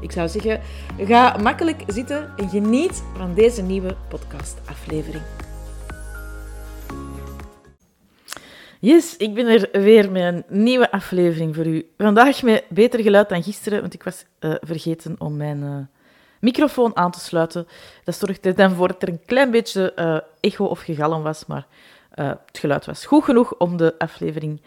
Ik zou zeggen, ga makkelijk zitten en geniet van deze nieuwe podcastaflevering. Yes, ik ben er weer met een nieuwe aflevering voor u. Vandaag met beter geluid dan gisteren, want ik was uh, vergeten om mijn uh, microfoon aan te sluiten. Dat zorgde dan voor dat er een klein beetje uh, echo of gegalm was, maar het geluid was goed genoeg om de aflevering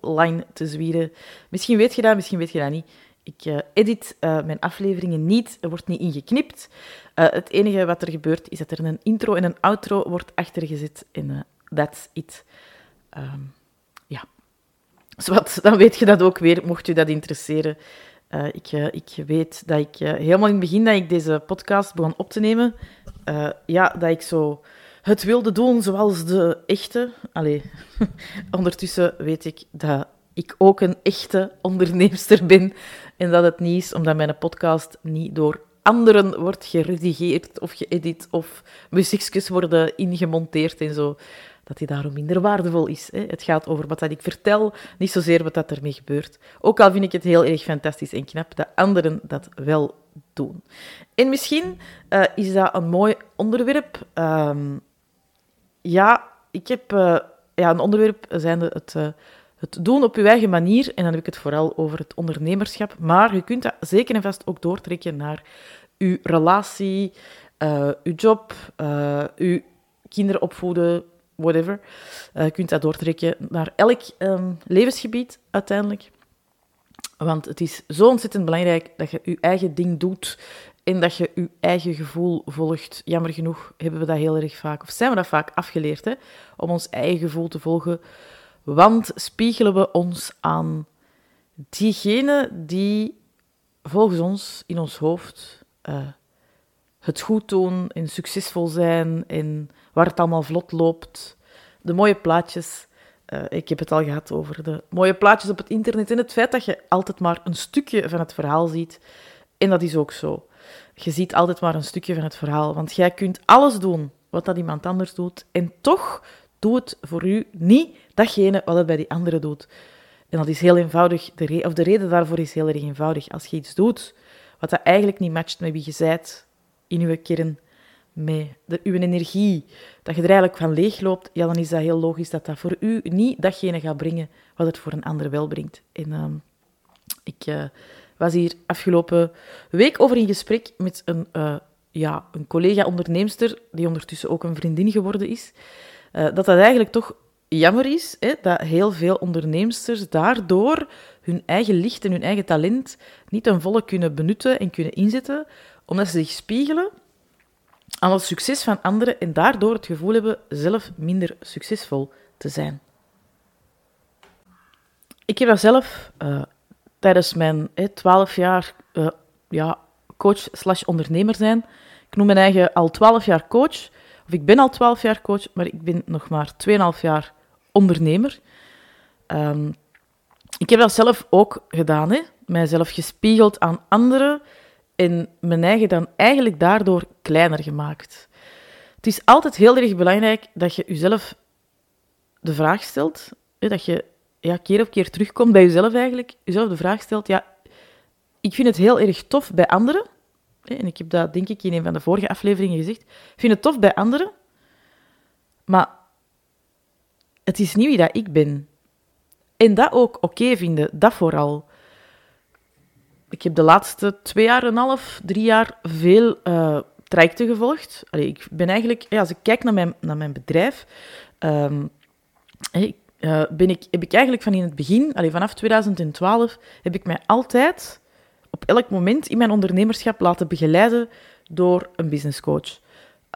online te zwieren. Misschien weet je dat, misschien weet je dat niet. Ik uh, edit uh, mijn afleveringen niet, er wordt niet ingeknipt. Uh, het enige wat er gebeurt is dat er een intro en een outro wordt achtergezet en that's it. Um, ja. Zowat, dan weet je dat ook weer, mocht u dat interesseren. ik, ik weet dat ik helemaal in het begin dat ik deze podcast begon op te nemen, ja, dat ik zo het wilde doen zoals de echte. Allee, ondertussen weet ik dat ik ook een echte onderneemster ben. En dat het niet is omdat mijn podcast niet door anderen wordt geredigeerd of geëdit of muziekjes worden ingemonteerd en zo. Dat die daarom minder waardevol is. Hè. Het gaat over wat dat ik vertel, niet zozeer wat dat ermee gebeurt. Ook al vind ik het heel erg fantastisch en knap dat anderen dat wel doen. En misschien uh, is dat een mooi onderwerp. Um, ja, ik heb uh, ja, een onderwerp zijnde het... Uh, het doen op je eigen manier, en dan heb ik het vooral over het ondernemerschap, maar je kunt dat zeker en vast ook doortrekken naar je relatie, uh, je job, uh, je kinderen opvoeden, whatever. Uh, je kunt dat doortrekken naar elk um, levensgebied uiteindelijk. Want het is zo ontzettend belangrijk dat je je eigen ding doet en dat je je eigen gevoel volgt. Jammer genoeg hebben we dat heel erg vaak, of zijn we dat vaak afgeleerd, hè, om ons eigen gevoel te volgen want spiegelen we ons aan diegene die volgens ons in ons hoofd uh, het goed doen en succesvol zijn en waar het allemaal vlot loopt. De mooie plaatjes. Uh, ik heb het al gehad over de mooie plaatjes op het internet en het feit dat je altijd maar een stukje van het verhaal ziet. En dat is ook zo. Je ziet altijd maar een stukje van het verhaal, want jij kunt alles doen wat dat iemand anders doet en toch doe het voor u niet datgene wat het bij die anderen doet. En dat is heel eenvoudig. De, of de reden daarvoor is heel erg eenvoudig. Als je iets doet wat dat eigenlijk niet matcht met wie je zijt in je kern, met de, uw energie, dat je er eigenlijk van leegloopt, ja, dan is dat heel logisch dat dat voor u niet datgene gaat brengen wat het voor een ander wel brengt. En uh, ik uh, was hier afgelopen week over in gesprek met een, uh, ja, een collega-onderneemster, die ondertussen ook een vriendin geworden is. Uh, dat dat eigenlijk toch jammer is hè, dat heel veel onderneemsters daardoor hun eigen licht en hun eigen talent niet ten volle kunnen benutten en kunnen inzetten, omdat ze zich spiegelen aan het succes van anderen en daardoor het gevoel hebben zelf minder succesvol te zijn. Ik heb dat zelf uh, tijdens mijn twaalf jaar uh, ja, coach slash ondernemer zijn. Ik noem mijn eigen al twaalf jaar coach. Ik ben al twaalf jaar coach, maar ik ben nog maar 2,5 jaar ondernemer. Um, ik heb dat zelf ook gedaan, hè? mijzelf gespiegeld aan anderen en mijn eigen dan eigenlijk daardoor kleiner gemaakt. Het is altijd heel erg belangrijk dat je jezelf de vraag stelt, hè, dat je ja, keer op keer terugkomt bij jezelf eigenlijk, jezelf de vraag stelt, ja, ik vind het heel erg tof bij anderen, en ik heb dat denk ik in een van de vorige afleveringen gezegd, ik vind het tof bij anderen, maar het is niet wie dat ik ben. En dat ook oké vinden, dat vooral. Ik heb de laatste twee jaar en een half, drie jaar veel uh, trajecten gevolgd. Ik ben eigenlijk, als ik kijk naar mijn, naar mijn bedrijf, um, uh, ben ik, heb ik eigenlijk van in het begin, vanaf 2012, heb ik mij altijd op elk moment in mijn ondernemerschap laten begeleiden door een businesscoach.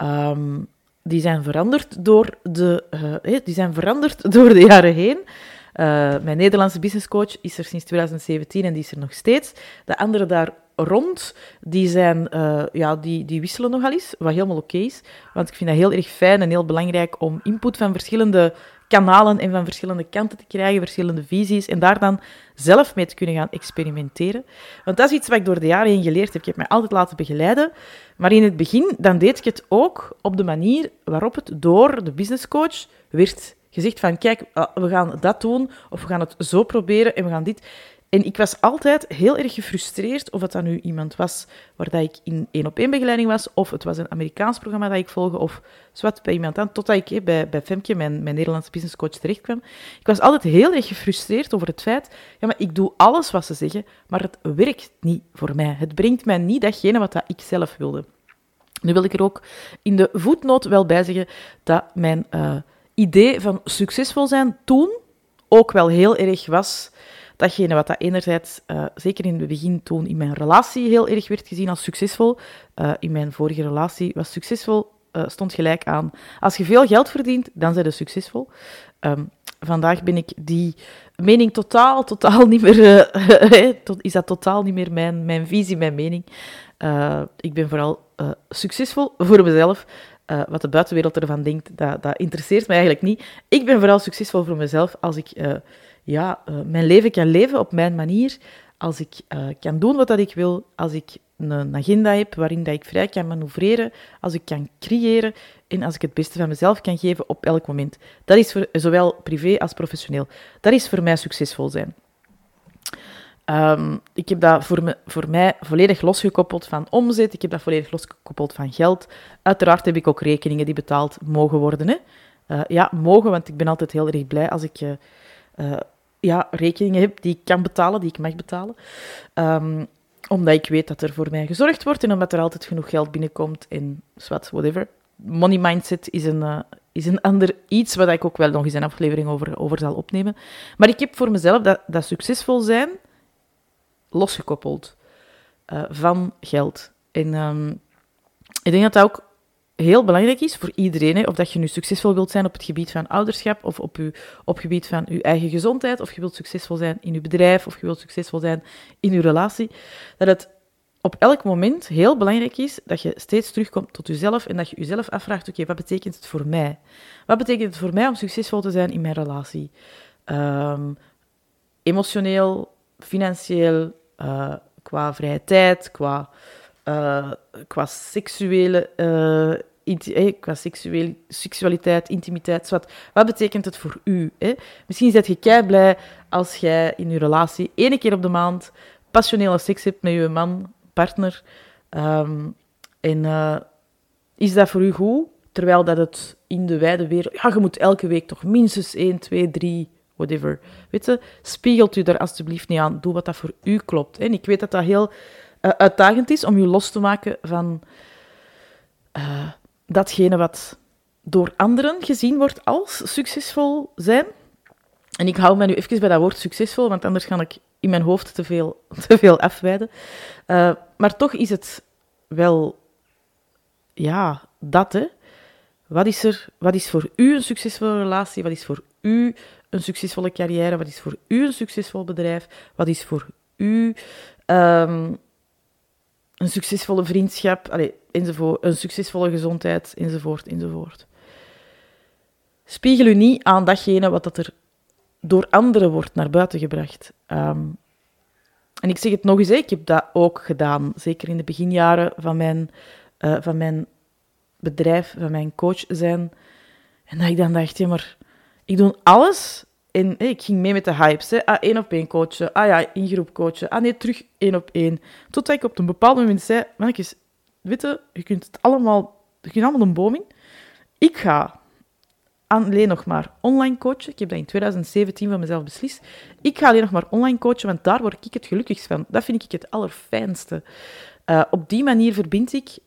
Um, die zijn veranderd door de, uh, die zijn veranderd door de jaren heen. Uh, mijn Nederlandse businesscoach is er sinds 2017 en die is er nog steeds. De andere daar rond, die, zijn, uh, ja, die, die wisselen nogal eens, wat helemaal oké is. Want ik vind dat heel erg fijn en heel belangrijk om input van verschillende kanalen en van verschillende kanten te krijgen, verschillende visies, en daar dan zelf mee te kunnen gaan experimenteren. Want dat is iets wat ik door de jaren heen geleerd heb. Ik heb mij altijd laten begeleiden, maar in het begin dan deed ik het ook op de manier waarop het door de businesscoach werd gezegd van, kijk, ah, we gaan dat doen, of we gaan het zo proberen, en we gaan dit... En ik was altijd heel erg gefrustreerd of het dan nu iemand was waar dat ik in één op één begeleiding was, of het was een Amerikaans programma dat ik volgde, of zwart bij iemand aan, totdat ik bij, bij Femke, mijn, Nederlandse businesscoach, terechtkwam. Ik was altijd heel erg gefrustreerd over het feit, ja, maar ik doe alles wat ze zeggen, maar het werkt niet voor mij. Het brengt mij niet datgene wat ik zelf wilde. Nu wil ik er ook in de voetnoot wel bij zeggen dat mijn uh, idee van succesvol zijn toen ook wel heel erg was datgene wat dat enerzijds, uh, zeker in het begin toen in mijn relatie heel erg werd gezien als succesvol. Uh, in mijn vorige relatie was succesvol, uh, stond gelijk aan. Als je veel geld verdient, dan zijn je succesvol. Um, vandaag ben ik die mening totaal, totaal niet meer, is dat totaal niet meer mijn, mijn visie, mijn mening. ik ben vooral succesvol voor mezelf. Wat de buitenwereld ervan denkt, dat, dat interesseert mij eigenlijk niet. Ik ben vooral succesvol voor mezelf als ik ja, uh, mijn leven kan leven op mijn manier, als ik kan doen wat dat ik wil, als ik een agenda heb waarin dat ik vrij kan manoeuvreren, als ik kan creëren en als ik het beste van mezelf kan geven op elk moment. Dat is voor zowel privé als professioneel. Dat is voor mij succesvol zijn. Um, ik heb dat voor, me, voor mij volledig losgekoppeld van omzet. Ik heb dat volledig losgekoppeld van geld. Uiteraard heb ik ook rekeningen die betaald mogen worden. Uh, ja, mogen, want ik ben altijd heel erg blij als ik ja, rekeningen heb die ik kan betalen, die ik mag betalen. Um, omdat ik weet dat er voor mij gezorgd wordt en omdat er altijd genoeg geld binnenkomt en zwart, whatever. Money mindset is een, is een ander iets waar ik ook wel nog eens een aflevering over, over zal opnemen. Maar ik heb voor mezelf dat, dat succesvol zijn losgekoppeld uh, van geld. En um, ik denk dat dat ook heel belangrijk is voor iedereen. Of dat je nu succesvol wilt zijn op het gebied van ouderschap, of op, uw, op het gebied van je eigen gezondheid, of je wilt succesvol zijn in je bedrijf, of je wilt succesvol zijn in je relatie. Dat het op elk moment heel belangrijk is dat je steeds terugkomt tot jezelf en dat je jezelf afvraagt: oké, wat betekent het voor mij? Wat betekent het voor mij om succesvol te zijn in mijn relatie? Um, emotioneel, financieel, uh, qua vrije tijd, qua, uh, qua seksuele, inti eh, qua seksueel, seksualiteit, intimiteit. Wat, wat betekent het voor u? Misschien zit je kei blij als jij in je relatie ene keer op de maand passionele seks hebt met je man, partner. Um, en is dat voor u goed? Terwijl dat het in de wijde wereld... Ja, je moet elke week toch minstens 1, 2, 3 whatever. Weet je, spiegelt u daar alsjeblieft niet aan. Doe wat dat voor u klopt. En ik weet dat dat heel uh, uitdagend is om u los te maken van uh, datgene wat door anderen gezien wordt als succesvol zijn. En ik hou me nu even bij dat woord succesvol, want anders ga ik in mijn hoofd te veel, te veel afwijden. Uh, maar toch is het wel, ja, dat hè. Wat is, er, wat is voor u een succesvolle relatie? Wat is voor u een succesvolle carrière? Wat is voor u een succesvol bedrijf? Wat is voor u um, een succesvolle vriendschap? Allez, enzovoort, een succesvolle gezondheid, enzovoort, enzovoort. Spiegel u niet aan datgene wat dat er door anderen wordt naar buiten gebracht. Um, en ik zeg het nog eens, ik heb dat ook gedaan, zeker in de beginjaren van mijn, uh, van mijn bedrijf, van mijn coach zijn. En dat ik dan dacht, ja, maar ik doe alles en ik ging mee met de hypes. Hè. Ah, één op één coachen. Ah ja, in groep coachen. Ah nee, terug één op één. Totdat ik op een bepaald moment zei, mannetjes, je, je kunt het allemaal, je kunt allemaal een boom in. Ik ga alleen nog maar online coachen. Ik heb dat in 2017 van mezelf beslist. Ik ga alleen nog maar online coachen, want daar word ik het gelukkigst van. Dat vind ik het allerfijnste. Uh, op die manier verbind ik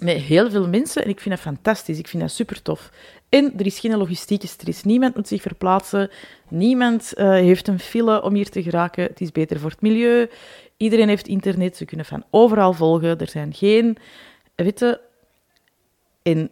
met heel veel mensen en ik vind dat fantastisch. Ik vind dat super tof. En er is geen logistieke stress. Niemand moet zich verplaatsen. Niemand uh, heeft een file om hier te geraken. Het is beter voor het milieu. Iedereen heeft internet. Ze kunnen van overal volgen. Er zijn geen witte. En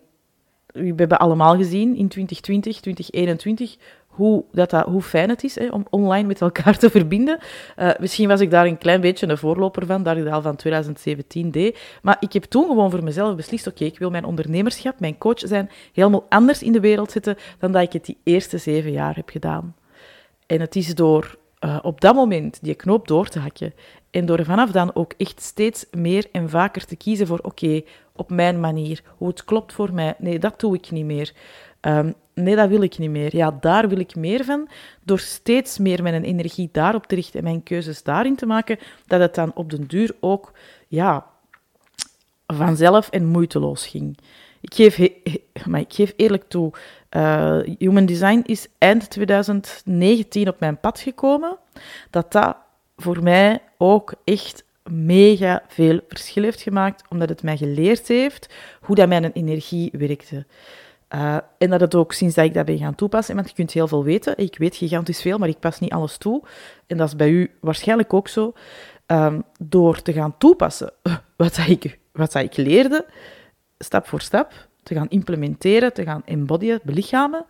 we hebben allemaal gezien in 2020, 2021 hoe, dat dat, hoe fijn het is hè, om online met elkaar te verbinden. Uh, misschien was ik daar een klein beetje een voorloper van, dat ik dat al van 2017 deed. Maar ik heb toen gewoon voor mezelf beslist, oké, ik wil mijn ondernemerschap, mijn coach zijn, helemaal anders in de wereld zetten dan dat ik het die eerste zeven jaar heb gedaan. En het is door uh, op dat moment die knoop door te hakken en door vanaf dan ook echt steeds meer en vaker te kiezen voor oké, op mijn manier, hoe het klopt voor mij. Nee, dat doe ik niet meer. Um, nee, dat wil ik niet meer. Ja, daar wil ik meer van. Door steeds meer mijn energie daarop te richten en mijn keuzes daarin te maken, dat het dan op den duur ook ja, vanzelf en moeiteloos ging. Ik geef, geef eerlijk toe, uh, Human Design is eind 2019 op mijn pad gekomen. Dat dat voor mij ook echt mega veel verschil heeft gemaakt, omdat het mij geleerd heeft hoe dat mijn energie werkte. Uh, en dat het ook sinds dat ik dat ben gaan toepassen, want je kunt heel veel weten. Ik weet gigantisch veel, maar ik pas niet alles toe. En dat is bij u waarschijnlijk ook zo. Um, door te gaan toepassen wat, ik, wat ik leerde, stap voor stap, te gaan implementeren, te gaan embodyen, belichamen,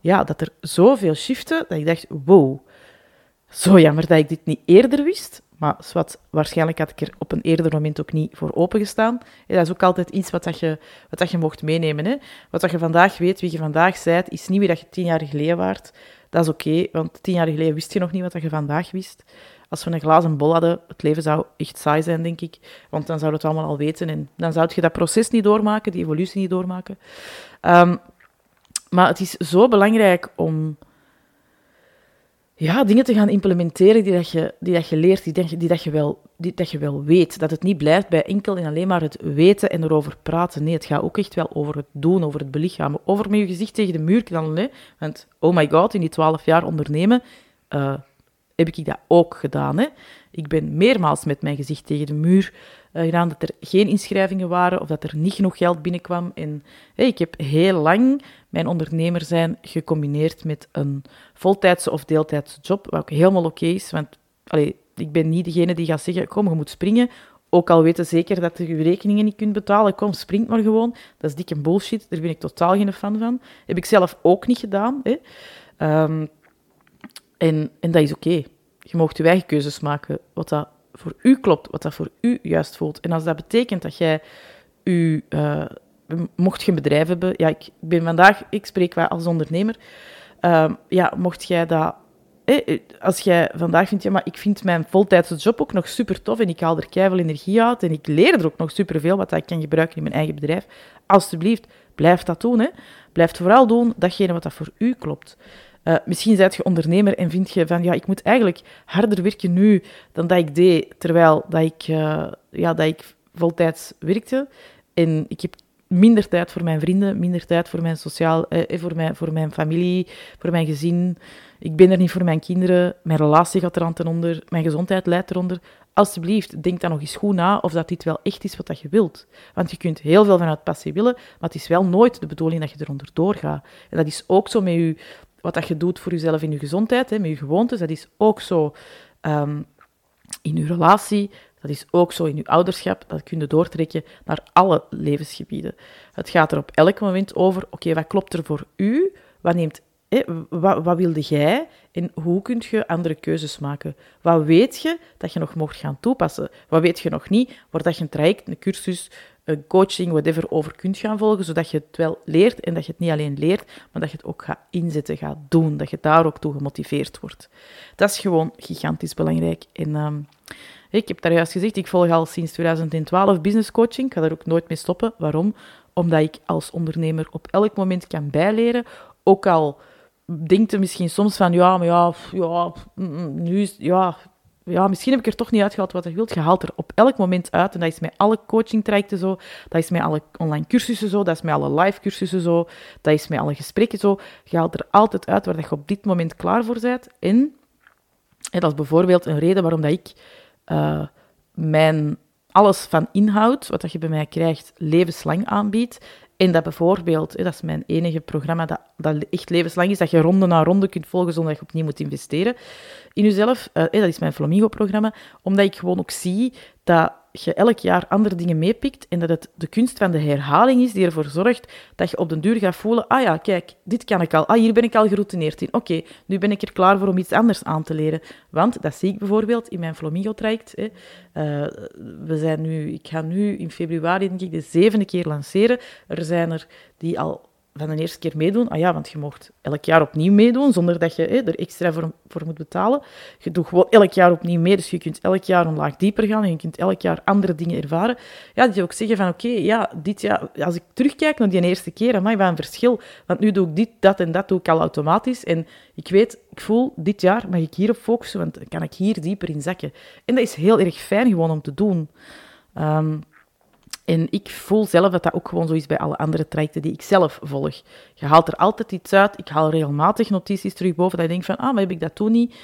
ja, dat er zoveel shiften, dat ik dacht, wow, zo jammer dat ik dit niet eerder wist. Maar wat, waarschijnlijk had ik er op een eerder moment ook niet voor opengestaan. Ja, dat is ook altijd iets wat, dat je, wat dat je mocht meenemen. Hè. Wat dat je vandaag weet, wie je vandaag bent, is niet wie dat je tien jaar geleden waart. Dat is oké, want tien jaar geleden wist je nog niet wat dat je vandaag wist. Als we een glazen bol hadden, het leven zou echt saai zijn, denk ik. Want dan zou het allemaal al weten en dan zou je dat proces niet doormaken, die evolutie niet doormaken. Um, maar het is zo belangrijk om ja, dingen te gaan implementeren die, dat je, die dat je leert, die, die, dat je wel, die dat je wel weet. Dat het niet blijft bij enkel en alleen maar het weten en erover praten. Nee, het gaat ook echt wel over het doen, over het belichamen. Over met je gezicht tegen de muur knallen. Hè? Want, oh my god, in die twaalf jaar ondernemen uh, heb ik dat ook gedaan. Hè? Ik ben meermaals met mijn gezicht tegen de muur uh, gedaan dat er geen inschrijvingen waren of dat er niet genoeg geld binnenkwam. En ik heb heel lang mijn ondernemer zijn gecombineerd met een voltijdse of deeltijdse job, wat ook helemaal oké is, want ik ben niet degene die gaat zeggen, kom, je moet springen, ook al weten zeker dat je je rekeningen niet kunt betalen, kom, spring maar gewoon. Dat is dikke bullshit, daar ben ik totaal geen fan van. Heb ik zelf ook niet gedaan. Hè. Um, en, en dat is oké. Je mag je eigen keuzes maken, wat dat voor u klopt, wat dat voor u juist voelt. En als dat betekent dat jij u, uh, mocht je een bedrijf hebben, ja, ik ben vandaag, ik spreek wel als ondernemer, uh, ja, mocht jij dat, eh, als jij vandaag vindt, ja, maar ik vind mijn voltijdse job ook nog super tof en ik haal er keihard energie uit en ik leer er ook nog superveel wat ik kan gebruiken in mijn eigen bedrijf, alsjeblieft, blijf dat doen. Hè. Blijf vooral doen datgene wat dat voor u klopt. Uh, misschien zijt je ondernemer en vind je van, ja, ik moet eigenlijk harder werken nu dan dat ik deed, terwijl dat ik, uh, ja, dat ik voltijds werkte. En ik heb minder tijd voor mijn vrienden, minder tijd voor mijn sociaal, eh, voor, mijn, voor mijn familie, voor mijn gezin. Ik ben er niet voor mijn kinderen. Mijn relatie gaat er aan ten onder. Mijn gezondheid leidt eronder. Alsjeblieft, denk dan nog eens goed na of dat dit wel echt is wat dat je wilt. Want je kunt heel veel vanuit passie willen, maar het is wel nooit de bedoeling dat je eronder doorgaat. En dat is ook zo met je wat dat je doet voor jezelf in je gezondheid, hè, met je gewoontes, dat is ook zo um, in je relatie, dat is ook zo in je ouderschap, dat kun je doortrekken naar alle levensgebieden. Het gaat er op elk moment over, oké, wat klopt er voor u? Wat neemt wat, wilde jij en hoe kun je andere keuzes maken? Wat weet je dat je nog mocht gaan toepassen? Wat weet je nog niet, waar dat je een traject, een cursus, een coaching, whatever, over kunt gaan volgen, zodat je het wel leert en dat je het niet alleen leert, maar dat je het ook gaat inzetten, gaat doen, dat je daar ook toe gemotiveerd wordt. Dat is gewoon gigantisch belangrijk. En um, ik heb daar juist gezegd, ik volg al sinds 2012 business coaching, ik ga daar ook nooit mee stoppen. Waarom? Omdat ik als ondernemer op elk moment kan bijleren, ook al denkt je misschien soms van, ja, maar ja, ja, mm, mm, nu is, ja, ja, misschien heb ik er toch niet uitgehaald wat je wilt. Je haalt er op elk moment uit. En dat is met alle coaching-trajecten zo. Dat is met alle online cursussen zo. Dat is met alle live cursussen zo. Dat is met alle gesprekken zo. Je haalt er altijd uit waar je op dit moment klaar voor bent. En, en dat is bijvoorbeeld een reden waarom dat ik uh, mijn alles van inhoud, wat dat je bij mij krijgt, levenslang aanbiedt. En dat bijvoorbeeld, dat is mijn enige programma dat, dat echt levenslang is, dat je ronde na ronde kunt volgen zonder dat je opnieuw moet investeren in jezelf. Uh, dat is mijn Flamingo-programma, omdat ik gewoon ook zie dat je elk jaar andere dingen meepikt en dat het de kunst van de herhaling is die ervoor zorgt dat je op den duur gaat voelen, ah ja, kijk, dit kan ik al, ah, hier ben ik al geroutineerd in. Oké, nu ben ik er klaar voor om iets anders aan te leren. Want, dat zie ik bijvoorbeeld in mijn Flamingo-traject. Uh, we zijn nu, ik ga nu in februari, denk ik, de zevende keer lanceren. Er zijn er die al van de eerste keer meedoen. Ah ja, want je mocht elk jaar opnieuw meedoen, zonder dat je hè, er extra voor, moet betalen. Je doet gewoon elk jaar opnieuw mee, dus je kunt elk jaar een laag dieper gaan en je kunt elk jaar andere dingen ervaren. Ja, je ook zeggen van, oké, ja, dit jaar, als ik terugkijk naar die eerste keer, amai, wat een verschil. Want nu doe ik dit, dat en dat doe ik al automatisch. En ik weet, ik voel, dit jaar mag ik hierop focussen, want dan kan ik hier dieper in zakken. En dat is heel erg fijn gewoon om te doen. Um, en ik voel zelf dat dat ook gewoon zo is bij alle andere trajecten die ik zelf volg. Je haalt er altijd iets uit. Ik haal regelmatig notities terug boven dat je denkt van, ah, maar heb ik dat toen niet?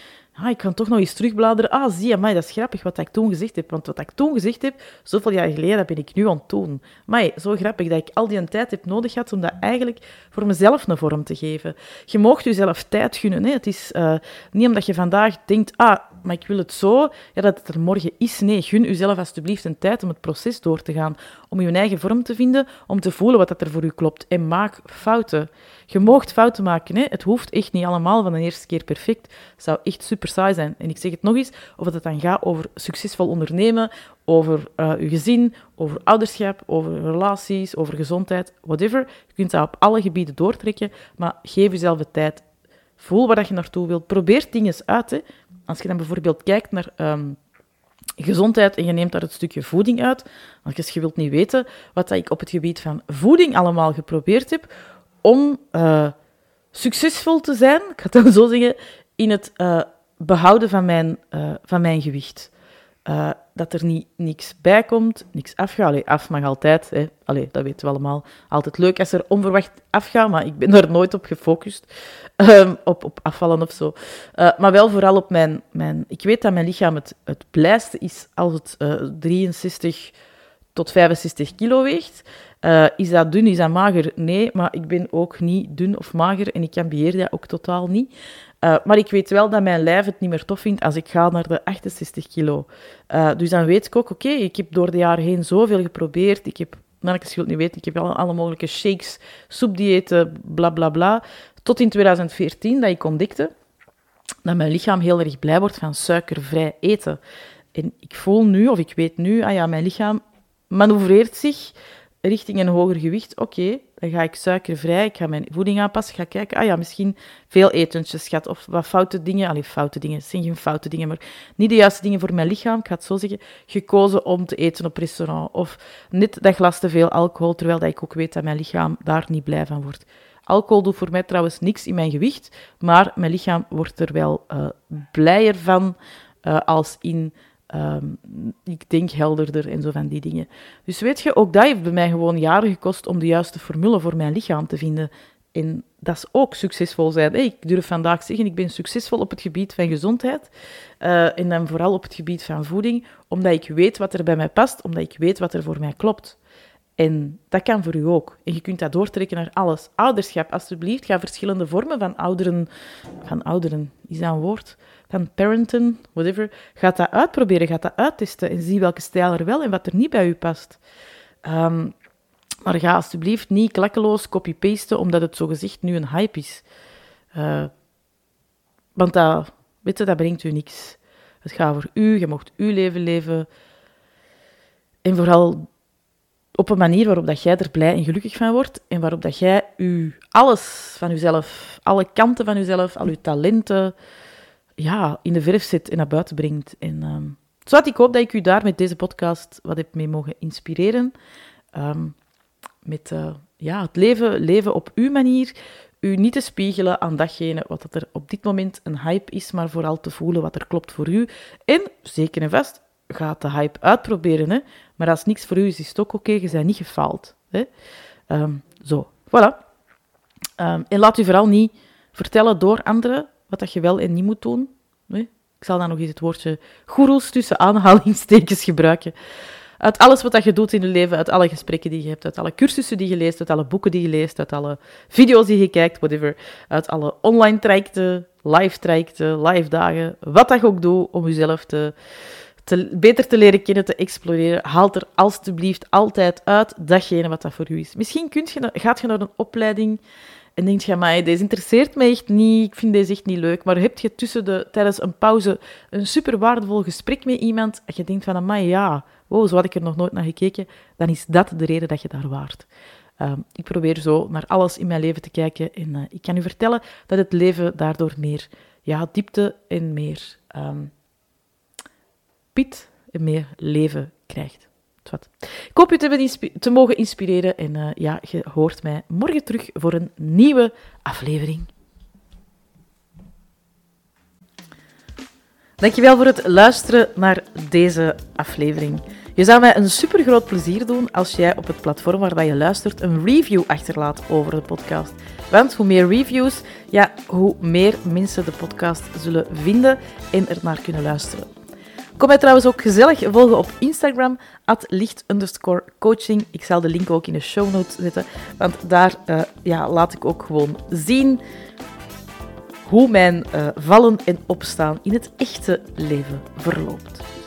ah, ik kan toch nog eens terugbladeren. Ah, zie je, dat is grappig wat ik toen gezegd heb. Want wat ik toen gezegd heb, zoveel jaar geleden, dat ben ik nu aan het doen. Maar zo grappig dat ik al die tijd heb nodig gehad om dat eigenlijk voor mezelf een vorm te geven. Je mag jezelf tijd gunnen. Hè. Het is uh, niet omdat je vandaag denkt, ah, maar ik wil het zo, ja, dat het er morgen is. Nee, gun jezelf alsjeblieft een tijd om het proces door te gaan. Om je eigen vorm te vinden, om te voelen wat dat er voor u klopt. En maak fouten. Je moogt fouten maken. Hè. Het hoeft echt niet allemaal van de eerste keer perfect. Het zou echt super saai zijn. En ik zeg het nog eens, of het dan gaat over succesvol ondernemen, over uh, je gezin, over ouderschap, over relaties, over gezondheid, whatever. Je kunt dat op alle gebieden doortrekken, maar geef jezelf de tijd. Voel waar je naartoe wilt. Probeer dingen uit. Hè. Als je dan bijvoorbeeld kijkt naar um, gezondheid en je neemt daar het stukje voeding uit, als je wilt niet weten wat ik op het gebied van voeding allemaal geprobeerd heb, om uh, succesvol te zijn, ik ga het dan zo zeggen, in het uh, behouden van mijn, uh, van mijn gewicht. Dat er niet, niks bij komt, niks afgaat. Allee, af mag altijd, hè. Allee, dat weten we allemaal. Altijd leuk als er onverwacht afgaat, maar ik ben daar nooit op gefocust. Um, op, op afvallen of zo. maar wel vooral op mijn, mijn... Ik weet dat mijn lichaam het, het blijste is als het 63 tot 65 kilo weegt. Uh, is dat dun, is dat mager? Nee, maar ik ben ook niet dun of mager en ik ambieer dat ook totaal niet. Uh, maar ik weet wel dat mijn lijf het niet meer tof vindt als ik ga naar de 68 kilo. Uh, dus dan weet ik ook, oké, ik heb door de jaren heen zoveel geprobeerd. Ik heb, nou, ik het niet weten, ik heb alle, alle mogelijke shakes, soepdiëten, bla bla bla. Tot in 2014 dat ik ontdekte dat mijn lichaam heel erg blij wordt van suikervrij eten. En ik voel nu, of ik weet nu, ah ja, mijn lichaam manoeuvreert zich richting een hoger gewicht, oké, dan ga ik suikervrij, ik ga mijn voeding aanpassen, ga kijken, ah ja, misschien veel etentjes gehad, of wat foute dingen, allee, foute dingen, het zijn geen foute dingen, maar niet de juiste dingen voor mijn lichaam, ik ga het zo zeggen, gekozen om te eten op restaurant, of net dat glas te veel alcohol, terwijl dat ik ook weet dat mijn lichaam daar niet blij van wordt. Alcohol doet voor mij trouwens niks in mijn gewicht, maar mijn lichaam wordt er wel uh, blijer van uh, als in Um, ik denk helderder en zo van die dingen. Dus weet je, ook dat heeft bij mij gewoon jaren gekost om de juiste formule voor mijn lichaam te vinden. En dat is ook succesvol zijn. Hey, ik durf vandaag zeggen, ik ben succesvol op het gebied van gezondheid. Uh, en dan vooral op het gebied van voeding, omdat ik weet wat er bij mij past, omdat ik weet wat er voor mij klopt. En dat kan voor u ook. En je kunt dat doortrekken naar alles. Ouderschap, alsjeblieft. Ga verschillende vormen van ouderen... Van ouderen, is dat een woord? Van parenten, whatever. Ga dat uitproberen, ga dat uittesten en zie welke stijl er wel en wat er niet bij u past. Um, maar ga alsjeblieft niet klakkeloos copy-pasten, omdat het zogezegd nu een hype is. Uh, want dat, weet dat brengt u niks. Het gaat voor u, je mocht uw leven leven. En vooral op een manier waarop dat jij er blij en gelukkig van wordt en waarop dat jij u alles van jezelf, alle kanten van jezelf, al uw talenten, ja, in de verf zet en naar buiten brengt. En um, zodat ik hoop dat ik u daar met deze podcast wat heb mee mogen inspireren. Um, met uh, ja, het leven, leven op uw manier. U niet te spiegelen aan datgene wat er op dit moment een hype is, maar vooral te voelen wat er klopt voor u. En, zeker en vast, gaat de hype uitproberen. Hè? Maar als niks voor u is, is het ook oké. Je bent niet gefaald. Hè? Um, zo, voilà. Um, en laat u vooral niet vertellen door anderen wat dat je wel en niet moet doen. Ik zal dan nog eens het woordje goeroes tussen aanhalingstekens gebruiken. Uit alles wat dat je doet in je leven, uit alle gesprekken die je hebt, uit alle cursussen die je leest, uit alle boeken die je leest, uit alle video's die je kijkt, whatever. Uit alle online trajecten, live trajecten, live dagen, wat dat je ook doet om jezelf te te, beter te leren kennen, te exploreren, haal er alstublieft altijd uit datgene wat dat voor u is. Misschien kunt je, gaat je naar een opleiding en denk je, maar deze interesseert me echt niet, ik vind deze echt niet leuk. Maar heb je tussen de, tijdens een pauze een super waardevol gesprek met iemand en je denkt van, maar ja, wow, zo had ik er nog nooit naar gekeken, dan is dat de reden dat je daar waart. Ehm, ik probeer zo naar alles in mijn leven te kijken en uh, ik kan u vertellen dat het leven daardoor meer ja, diepte en meer um, piet meer leven krijgt. Wat. Ik hoop u te, te mogen inspireren en uh, ja, je hoort mij morgen terug voor een nieuwe aflevering. Dankjewel voor het luisteren naar deze aflevering. Je zou mij een super groot plezier doen als jij op het platform waar je luistert een review achterlaat over de podcast. Want hoe meer reviews, ja, hoe meer mensen de podcast zullen vinden en er naar kunnen luisteren. Kom mij trouwens ook gezellig volgen op Instagram, at licht coaching. Ik zal de link ook in de show notes zetten, want daar uh, ja, laat ik ook gewoon zien hoe mijn uh, vallen en opstaan in het echte leven verloopt.